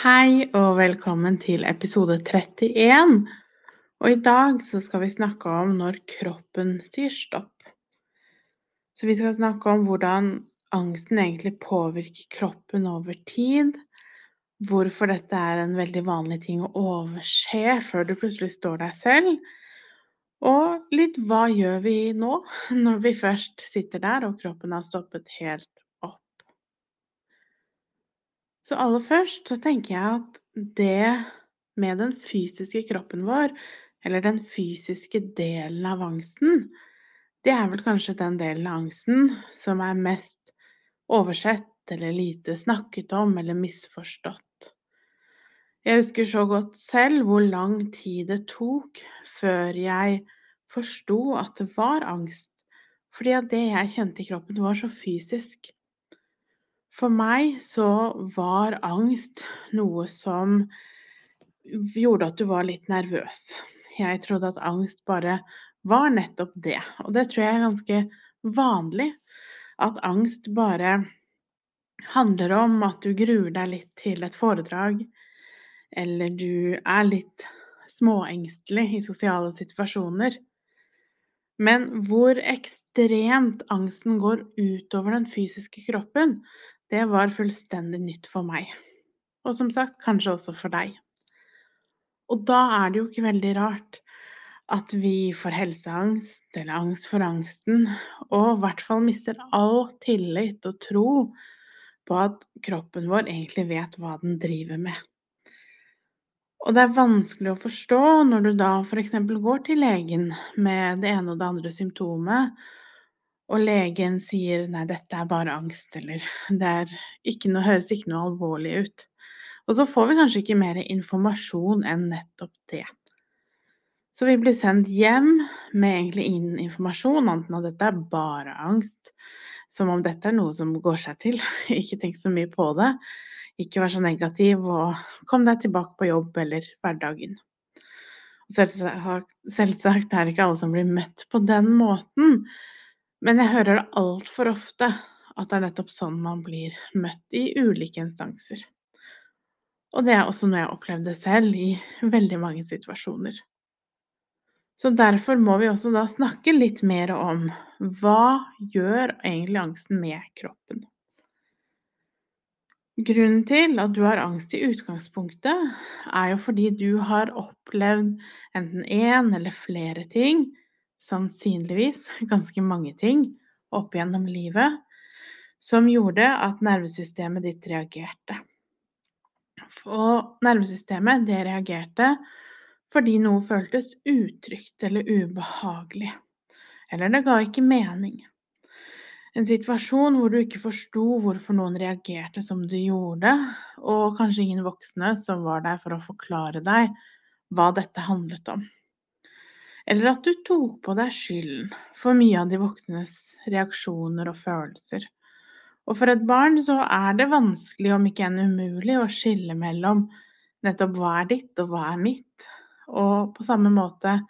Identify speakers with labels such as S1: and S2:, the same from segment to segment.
S1: Hei og velkommen til episode 31. Og i dag så skal vi snakke om når kroppen sier stopp. Så vi skal snakke om hvordan angsten egentlig påvirker kroppen over tid. Hvorfor dette er en veldig vanlig ting å overse før du plutselig står deg selv. Og litt hva gjør vi nå, når vi først sitter der og kroppen har stoppet helt så aller først så tenker jeg at det med den fysiske kroppen vår, eller den fysiske delen av angsten, det er vel kanskje den delen av angsten som er mest oversett eller lite snakket om eller misforstått. Jeg husker så godt selv hvor lang tid det tok før jeg forsto at det var angst, fordi at det jeg kjente i kroppen, var så fysisk. For meg så var angst noe som gjorde at du var litt nervøs. Jeg trodde at angst bare var nettopp det, og det tror jeg er ganske vanlig. At angst bare handler om at du gruer deg litt til et foredrag, eller du er litt småengstelig i sosiale situasjoner. Men hvor ekstremt angsten går utover den fysiske kroppen, det var fullstendig nytt for meg. Og som sagt, kanskje også for deg. Og da er det jo ikke veldig rart at vi får helseangst eller angst for angsten, og i hvert fall mister all tillit og tro på at kroppen vår egentlig vet hva den driver med. Og det er vanskelig å forstå når du da f.eks. går til legen med det ene og det andre symptomet, og legen sier 'nei, dette er bare angst', eller 'det ikke noe, høres ikke noe alvorlig ut'. Og så får vi kanskje ikke mer informasjon enn nettopp det. Så vi blir sendt hjem med egentlig ingen informasjon, annet enn at dette er bare angst. Som om dette er noe som går seg til. Ikke tenk så mye på det. Ikke vær så negativ, og kom deg tilbake på jobb eller hverdagen. Selvsagt, selvsagt er det ikke alle som blir møtt på den måten. Men jeg hører det altfor ofte at det er nettopp sånn man blir møtt i ulike instanser. Og det er også noe jeg opplevde selv i veldig mange situasjoner. Så derfor må vi også da snakke litt mer om hva gjør egentlig angsten med kroppen? Grunnen til at du har angst i utgangspunktet, er jo fordi du har opplevd enten én eller flere ting sannsynligvis ganske mange ting opp gjennom livet som gjorde at nervesystemet ditt reagerte. Og nervesystemet, det reagerte fordi noe føltes utrygt eller ubehagelig. Eller det ga ikke mening. En situasjon hvor du ikke forsto hvorfor noen reagerte som de gjorde, og kanskje ingen voksne som var der for å forklare deg hva dette handlet om eller at du tok på deg skylden for mye av de voksnes reaksjoner og følelser. Og for et barn så er det vanskelig, om ikke enn umulig, å skille mellom nettopp hva er ditt og hva er mitt. Og på samme måte,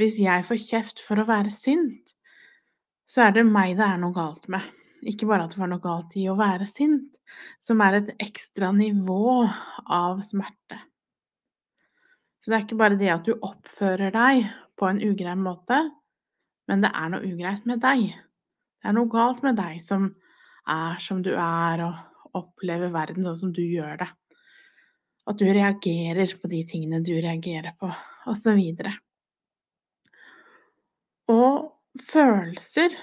S1: hvis jeg får kjeft for å være sint, så er det meg det er noe galt med. Ikke bare at det var noe galt i å være sint, som er et ekstra nivå av smerte. Så det er ikke bare det at du oppfører deg på en ugrei måte, men det er noe ugreit med deg. Det er noe galt med deg som er som du er, og opplever verden sånn som du gjør det. At du reagerer på de tingene du reagerer på, osv. Og, og følelser,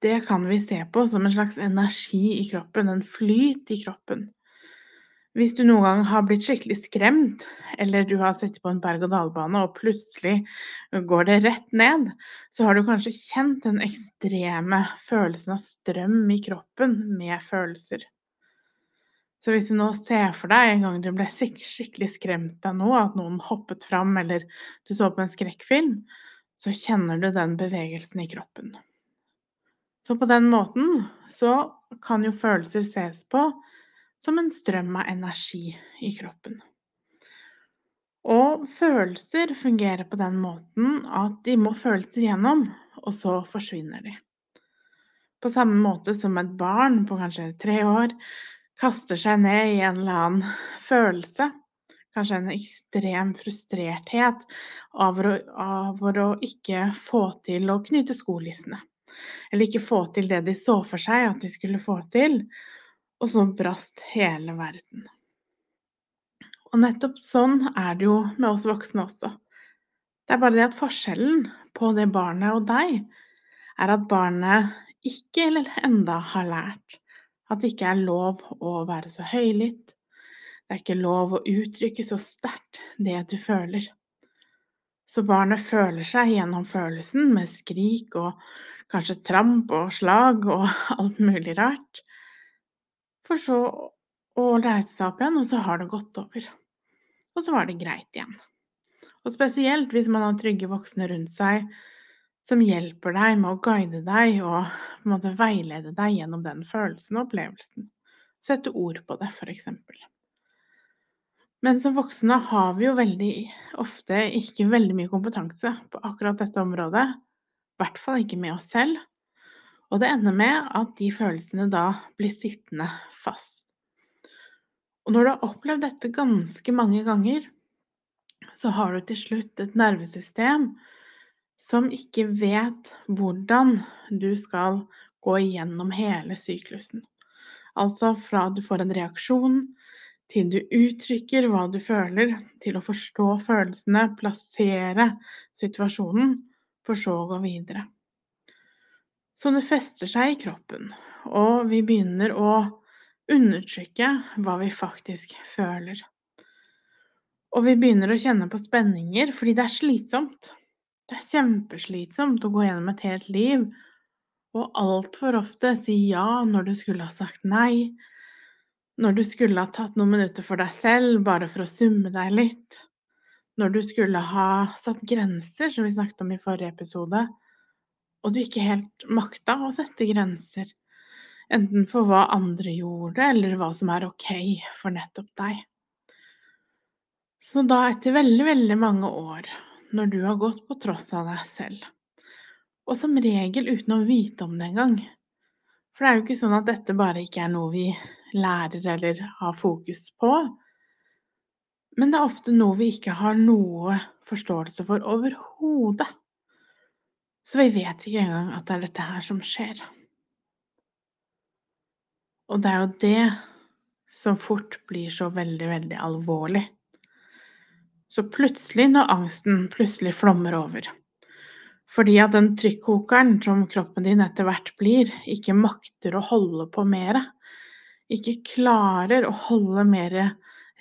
S1: det kan vi se på som en slags energi i kroppen, en flyt i kroppen. Hvis du noen gang har blitt skikkelig skremt, eller du har sittet på en berg-og-dal-bane og plutselig går det rett ned, så har du kanskje kjent den ekstreme følelsen av strøm i kroppen med følelser. Så hvis du nå ser for deg en gang du ble skikkelig skremt av noe, at noen hoppet fram, eller du så på en skrekkfilm, så kjenner du den bevegelsen i kroppen. Så på den måten så kan jo følelser ses på som en strøm av energi i kroppen. Og følelser fungerer på den måten at de må føles igjennom, og så forsvinner de. På samme måte som et barn på kanskje tre år kaster seg ned i en eller annen følelse, kanskje en ekstrem frustrerthet over å, over å ikke få til å knyte skolissene, eller ikke få til det de så for seg at de skulle få til, og så brast hele verden. Og nettopp sånn er det jo med oss voksne også. Det er bare det at forskjellen på det barnet og deg, er at barnet ikke eller enda har lært at det ikke er lov å være så høylytt. Det er ikke lov å uttrykke så sterkt det du føler. Så barnet føler seg gjennom følelsen med skrik og kanskje tramp og slag og alt mulig rart. For så å reise seg opp igjen, og så har det gått over og så var det greit igjen. Og spesielt hvis man har trygge voksne rundt seg som hjelper deg med å guide deg og måte veilede deg gjennom den følelsen og opplevelsen. Sette ord på det, f.eks. Men som voksne har vi jo veldig ofte ikke veldig mye kompetanse på akkurat dette området. I hvert fall ikke med oss selv. Og det ender med at de følelsene da blir sittende fast. Og når du har opplevd dette ganske mange ganger, så har du til slutt et nervesystem som ikke vet hvordan du skal gå igjennom hele syklusen. Altså fra du får en reaksjon, til du uttrykker hva du føler, til å forstå følelsene, plassere situasjonen, for så å gå videre. Så det fester seg i kroppen, og vi begynner å undertrykke hva vi faktisk føler. Og vi begynner å kjenne på spenninger fordi det er slitsomt. Det er kjempeslitsomt å gå gjennom et helt liv og altfor ofte si ja når du skulle ha sagt nei, når du skulle ha tatt noen minutter for deg selv bare for å summe deg litt, når du skulle ha satt grenser, som vi snakket om i forrige episode, og du ikke helt makta å sette grenser enten for hva andre gjorde, eller hva som er ok for nettopp deg. Så da, etter veldig, veldig mange år, når du har gått på tross av deg selv, og som regel uten å vite om det engang For det er jo ikke sånn at dette bare ikke er noe vi lærer eller har fokus på, men det er ofte noe vi ikke har noe forståelse for overhodet. Så vi vet ikke engang at det er dette her som skjer. Og det er jo det som fort blir så veldig, veldig alvorlig. Så plutselig, når angsten plutselig flommer over, fordi at den trykkokeren som kroppen din etter hvert blir, ikke makter å holde på mer, ikke klarer å holde mer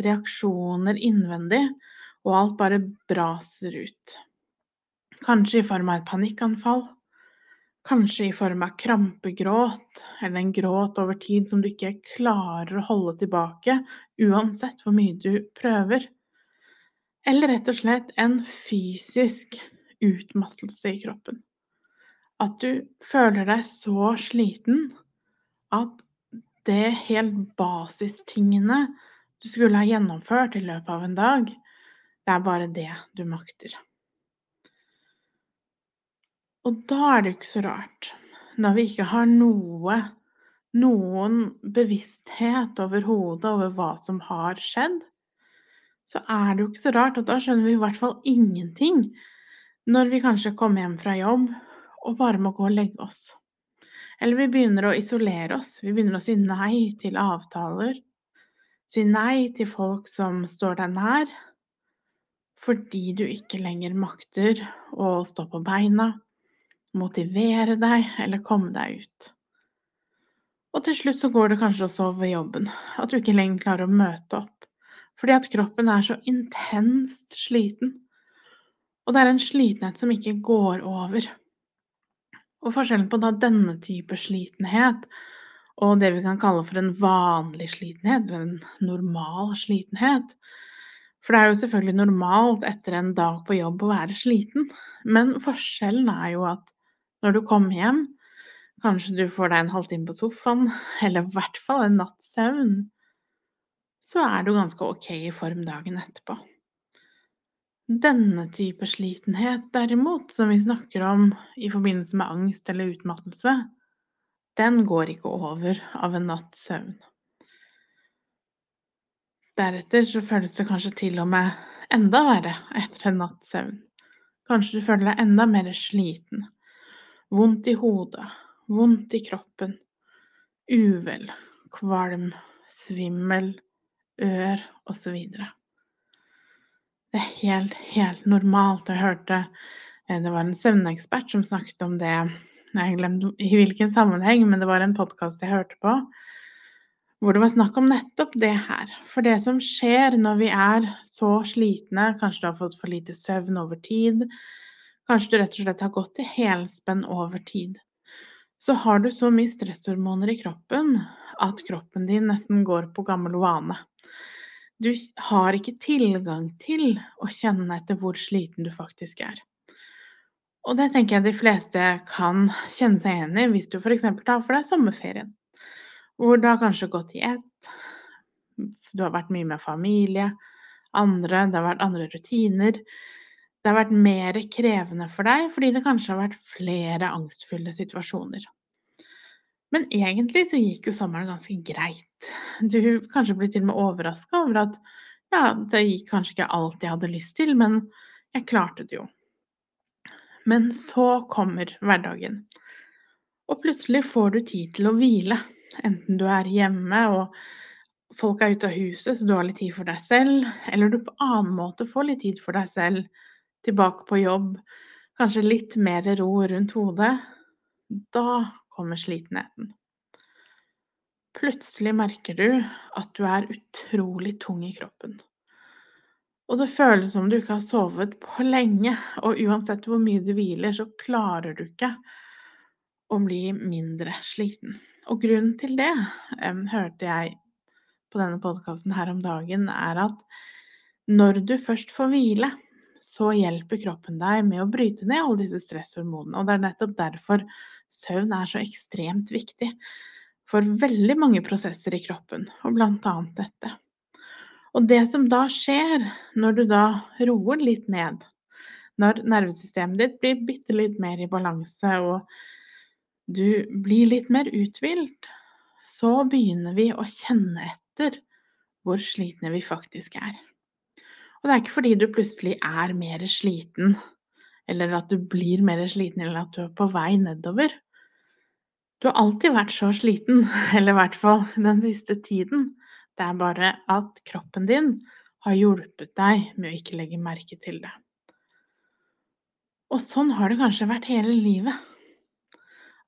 S1: reaksjoner innvendig, og alt bare braser ut. Kanskje i form av et panikkanfall, Kanskje i form av krampegråt, eller en gråt over tid som du ikke klarer å holde tilbake, uansett hvor mye du prøver. Eller rett og slett en fysisk utmattelse i kroppen. At du føler deg så sliten at det helt basistingene du skulle ha gjennomført i løpet av en dag, det er bare det du makter. Og da er det ikke så rart, når vi ikke har noe noen bevissthet overhodet over hva som har skjedd, så er det jo ikke så rart at da skjønner vi i hvert fall ingenting når vi kanskje kommer hjem fra jobb og bare må gå og legge oss. Eller vi begynner å isolere oss, vi begynner å si nei til avtaler, si nei til folk som står deg nær, fordi du ikke lenger makter å stå på beina, motivere deg eller komme deg ut. Og til slutt så går det kanskje også over jobben, at du ikke lenger klarer å møte opp, fordi at kroppen er så intenst sliten. Og det er en slitenhet som ikke går over. Og forskjellen på da denne type slitenhet og det vi kan kalle for en vanlig slitenhet, eller en normal slitenhet. For det er jo selvfølgelig normalt etter en dag på jobb å være sliten, men forskjellen er jo at når du kommer hjem, kanskje du får deg en halvtime på sofaen, eller i hvert fall en natts søvn, så er du ganske ok i form dagen etterpå. Denne type slitenhet derimot, som vi snakker om i forbindelse med angst eller utmattelse, den går ikke over av en natts søvn. Deretter så føles det kanskje til og med enda verre etter en natts søvn. Kanskje du føler deg enda mer sliten. Vondt i hodet, vondt i kroppen, uvel, kvalm, svimmel, ør osv. Det er helt, helt normalt. Jeg hørte eh, det var en søvnekspert som snakket om det Jeg glemte i hvilken sammenheng, men det var en podkast jeg hørte på, hvor det var snakk om nettopp det her. For det som skjer når vi er så slitne, kanskje du har fått for lite søvn over tid, kanskje du rett og slett har gått i helspenn over tid, så har du så mye stresshormoner i kroppen at kroppen din nesten går på gammel vane. Du har ikke tilgang til å kjenne etter hvor sliten du faktisk er. Og det tenker jeg de fleste kan kjenne seg igjen i hvis du f.eks. tar for deg sommerferien, hvor det har kanskje gått i ett, du har vært mye med familie, andre, det har vært andre rutiner. Det har vært mer krevende for deg fordi det kanskje har vært flere angstfulle situasjoner. Men egentlig så gikk jo sommeren ganske greit. Du kanskje blir til og med overraska over at ja, det gikk kanskje ikke alt jeg hadde lyst til, men jeg klarte det jo. Men så kommer hverdagen, og plutselig får du tid til å hvile. Enten du er hjemme og folk er ute av huset, så du har litt tid for deg selv, eller du på annen måte får litt tid for deg selv, tilbake på jobb, kanskje litt mer ro rundt hodet. Da kommer slitenheten. Plutselig merker du at du er utrolig tung i kroppen. Og det føles som du ikke har sovet på lenge, og uansett hvor mye du hviler, så klarer du ikke å bli mindre sliten. Og grunnen til det, um, hørte jeg på denne podkasten her om dagen, er at når du først får hvile, så hjelper kroppen deg med å bryte ned alle disse stresshormonene. Og det er nettopp derfor søvn er så ekstremt viktig for veldig mange prosesser i kroppen, og annet dette. Og det som da skjer når du da roer litt ned, når nervesystemet ditt blir bitte litt mer i balanse og du blir litt mer uthvilt, så begynner vi å kjenne etter hvor slitne vi faktisk er. Og det er ikke fordi du plutselig er mer sliten, eller at du blir mer sliten, eller at du er på vei nedover. Du har alltid vært så sliten, eller i hvert fall den siste tiden. Det er bare at kroppen din har hjulpet deg med å ikke legge merke til det. Og sånn har det kanskje vært hele livet.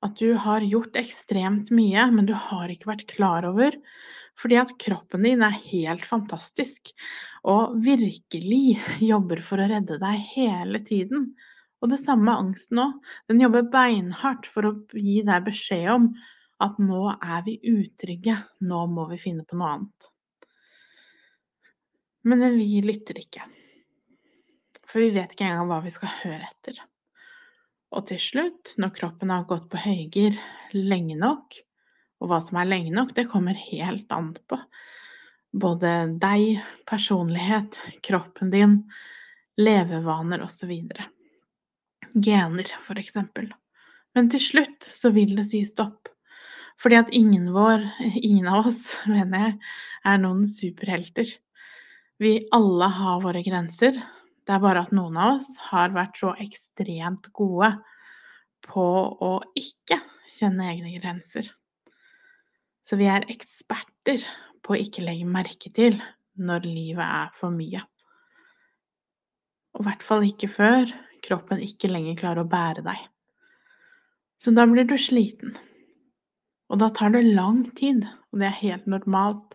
S1: At du har gjort ekstremt mye, men du har ikke vært klar over fordi at kroppen din er helt fantastisk og virkelig jobber for å redde deg hele tiden. Og det samme med angsten òg. Den jobber beinhardt for å gi deg beskjed om at nå er vi utrygge, nå må vi finne på noe annet. Men vi lytter ikke. For vi vet ikke engang hva vi skal høre etter. Og til slutt, når kroppen har gått på høygir lenge nok, og hva som er lenge nok, det kommer helt an på både deg, personlighet, kroppen din, levevaner osv. Gener, for eksempel. Men til slutt så vil det si stopp. Fordi at ingen vår, ingen av oss, mener jeg, er noen superhelter. Vi alle har våre grenser. Det er bare at noen av oss har vært så ekstremt gode på å ikke kjenne egne grenser. Så vi er eksperter på å ikke legge merke til når livet er for mye. Og i hvert fall ikke før kroppen ikke lenger klarer å bære deg. Så da blir du sliten. Og da tar det lang tid, og det er helt normalt.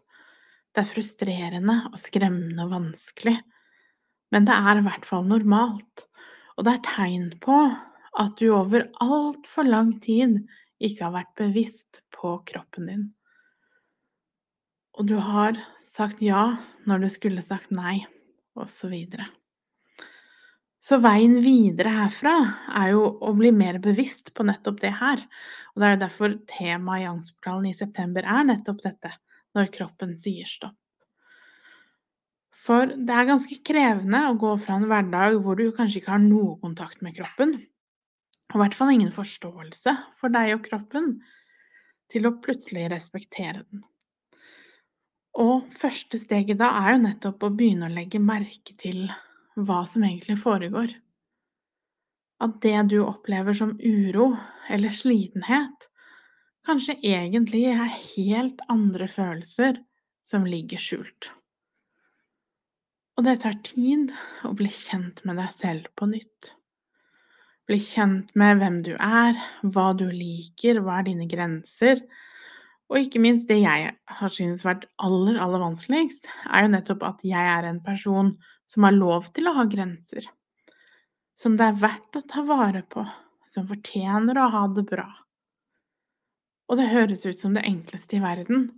S1: Det er frustrerende og skremmende og vanskelig, men det er i hvert fall normalt. Og det er tegn på at du over altfor lang tid ikke har vært bevisst på kroppen din. Og du har sagt ja når du skulle sagt nei, og så videre. Så veien videre herfra er jo å bli mer bevisst på nettopp det her. Og det er derfor temaet i Angstportalen i september er nettopp dette, når kroppen sier stopp. For det er ganske krevende å gå fra en hverdag hvor du kanskje ikke har noe kontakt med kroppen, og i hvert fall ingen forståelse for deg og kroppen, til å plutselig respektere den. Og første steget da er jo nettopp å begynne å legge merke til hva som egentlig foregår. At det du opplever som uro eller slitenhet, kanskje egentlig er helt andre følelser som ligger skjult. Og det tar tid å bli kjent med deg selv på nytt. Bli kjent med hvem du er, hva du liker, hva er dine grenser. Og ikke minst det jeg har syntes vært aller, aller vanskeligst, er jo nettopp at jeg er en person som har lov til å ha grenser. Som det er verdt å ta vare på, som fortjener å ha det bra. Og det høres ut som det enkleste i verden,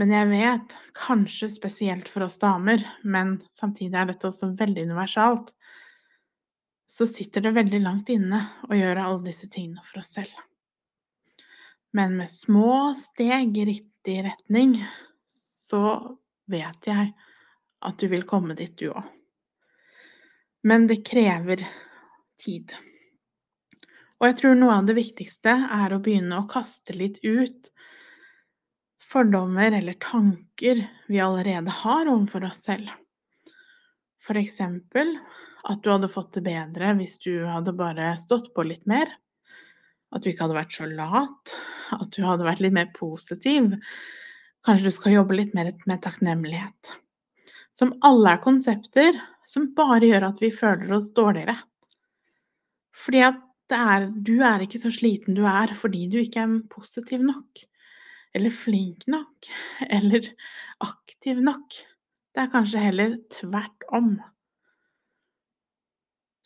S1: men jeg vet, kanskje spesielt for oss damer, men samtidig er dette også veldig universalt, så sitter det veldig langt inne å gjøre alle disse tingene for oss selv. Men med små steg i riktig retning, så vet jeg at du vil komme dit, du òg. Men det krever tid. Og jeg tror noe av det viktigste er å begynne å kaste litt ut fordommer eller tanker vi allerede har overfor oss selv. Eksempel at du hadde fått det bedre hvis du hadde bare stått på litt mer. At du ikke hadde vært så lat. At du hadde vært litt mer positiv. Kanskje du skal jobbe litt mer med takknemlighet. Som alle er konsepter som bare gjør at vi føler oss dårligere. Fordi at er, du er ikke så sliten du er fordi du ikke er positiv nok eller flink nok, eller aktiv nok. Det er kanskje heller tvert om.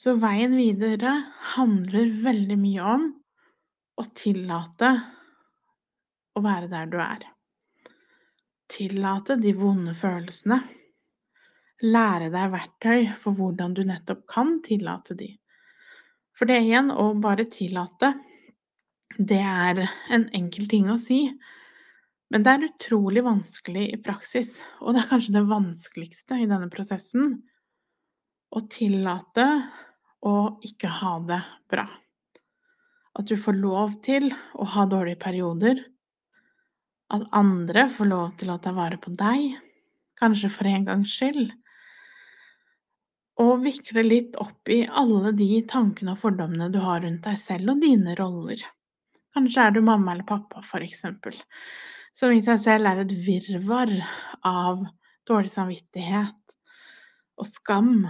S1: Så veien videre handler veldig mye om å tillate å være der du er. Tillate de vonde følelsene. Lære deg verktøy for hvordan du nettopp kan tillate de. For det igjen, å bare tillate, det er en enkel ting å si, men det er utrolig vanskelig i praksis, og det er kanskje det vanskeligste i denne prosessen, å tillate å ikke ha det bra. At du får lov til å ha dårlige perioder. At andre får lov til å ta vare på deg, kanskje for en gangs skyld. Og vikle litt opp i alle de tankene og fordommene du har rundt deg selv og dine roller. Kanskje er du mamma eller pappa, for eksempel som i seg selv er et virvar av dårlig samvittighet og skam,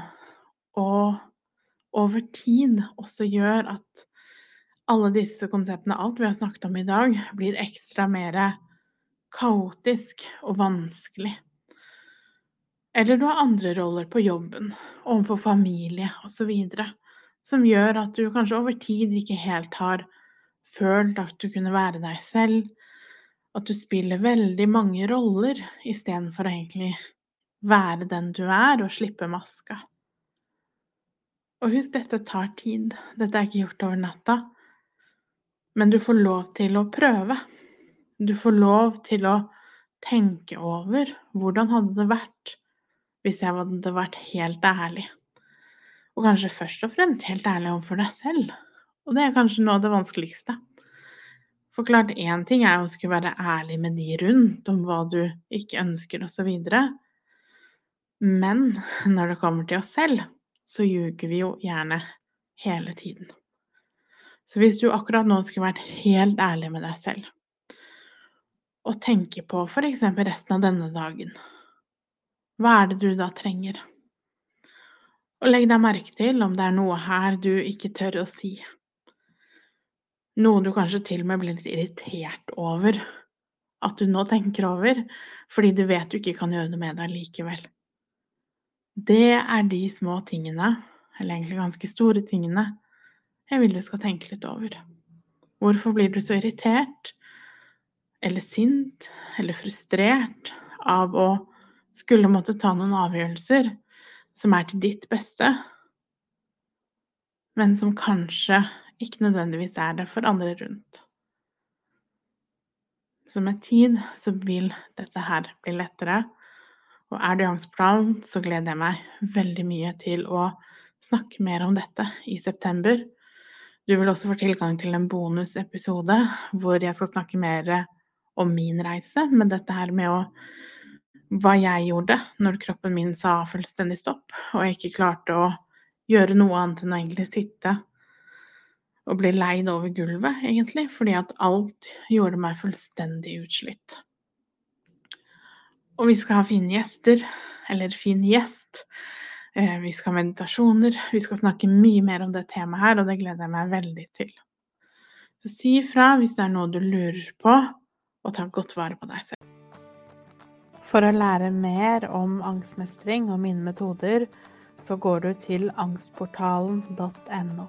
S1: og over tid også gjør at alle disse konseptene, alt vi har snakket om i dag, blir ekstra mer kaotisk og vanskelig. Eller du har andre roller på jobben, overfor familie osv., som gjør at du kanskje over tid ikke helt har følt at du kunne være deg selv, at du spiller veldig mange roller istedenfor å egentlig være den du er, og slippe maska. Og husk, dette tar tid. Dette er ikke gjort over natta. Men du får lov til å prøve. Du får lov til å tenke over hvordan hadde det vært hvis jeg hadde vært helt ærlig. Og kanskje først og fremst helt ærlig overfor deg selv. Og det er kanskje noe av det vanskeligste. For klart, én ting er å skulle være ærlig med de rundt om hva du ikke ønsker osv. Men når det kommer til oss selv, så ljuger vi jo gjerne hele tiden. Så hvis du akkurat nå skulle vært helt ærlig med deg selv, og tenke på f.eks. resten av denne dagen, hva er det du da trenger? Og legg deg merke til om det er noe her du ikke tør å si. Noe du kanskje til og med blir litt irritert over at du nå tenker over, fordi du vet du ikke kan gjøre det med deg likevel. Det er de små tingene, eller egentlig ganske store tingene, jeg vil du skal tenke litt over. Hvorfor blir du så irritert eller sint eller frustrert av å skulle måtte ta noen avgjørelser som er til ditt beste, men som kanskje ikke nødvendigvis er det for andre rundt? Så med tid så vil dette her bli lettere. Og er du angstplan, så gleder jeg meg veldig mye til å snakke mer om dette i september. Du vil også få tilgang til en bonusepisode hvor jeg skal snakke mer om min reise med dette her med å hva jeg gjorde når kroppen min sa fullstendig stopp, og jeg ikke klarte å gjøre noe annet enn å egentlig sitte og ble leid over gulvet, egentlig, fordi at alt gjorde meg fullstendig utslitt. Og vi skal ha fine gjester, eller fin gjest. Eh, vi skal ha meditasjoner. Vi skal snakke mye mer om det temaet her, og det gleder jeg meg veldig til. Så si ifra hvis det er noe du lurer på, og ta godt vare på deg selv. For å lære mer om angstmestring og mine metoder, så går du til angstportalen.no.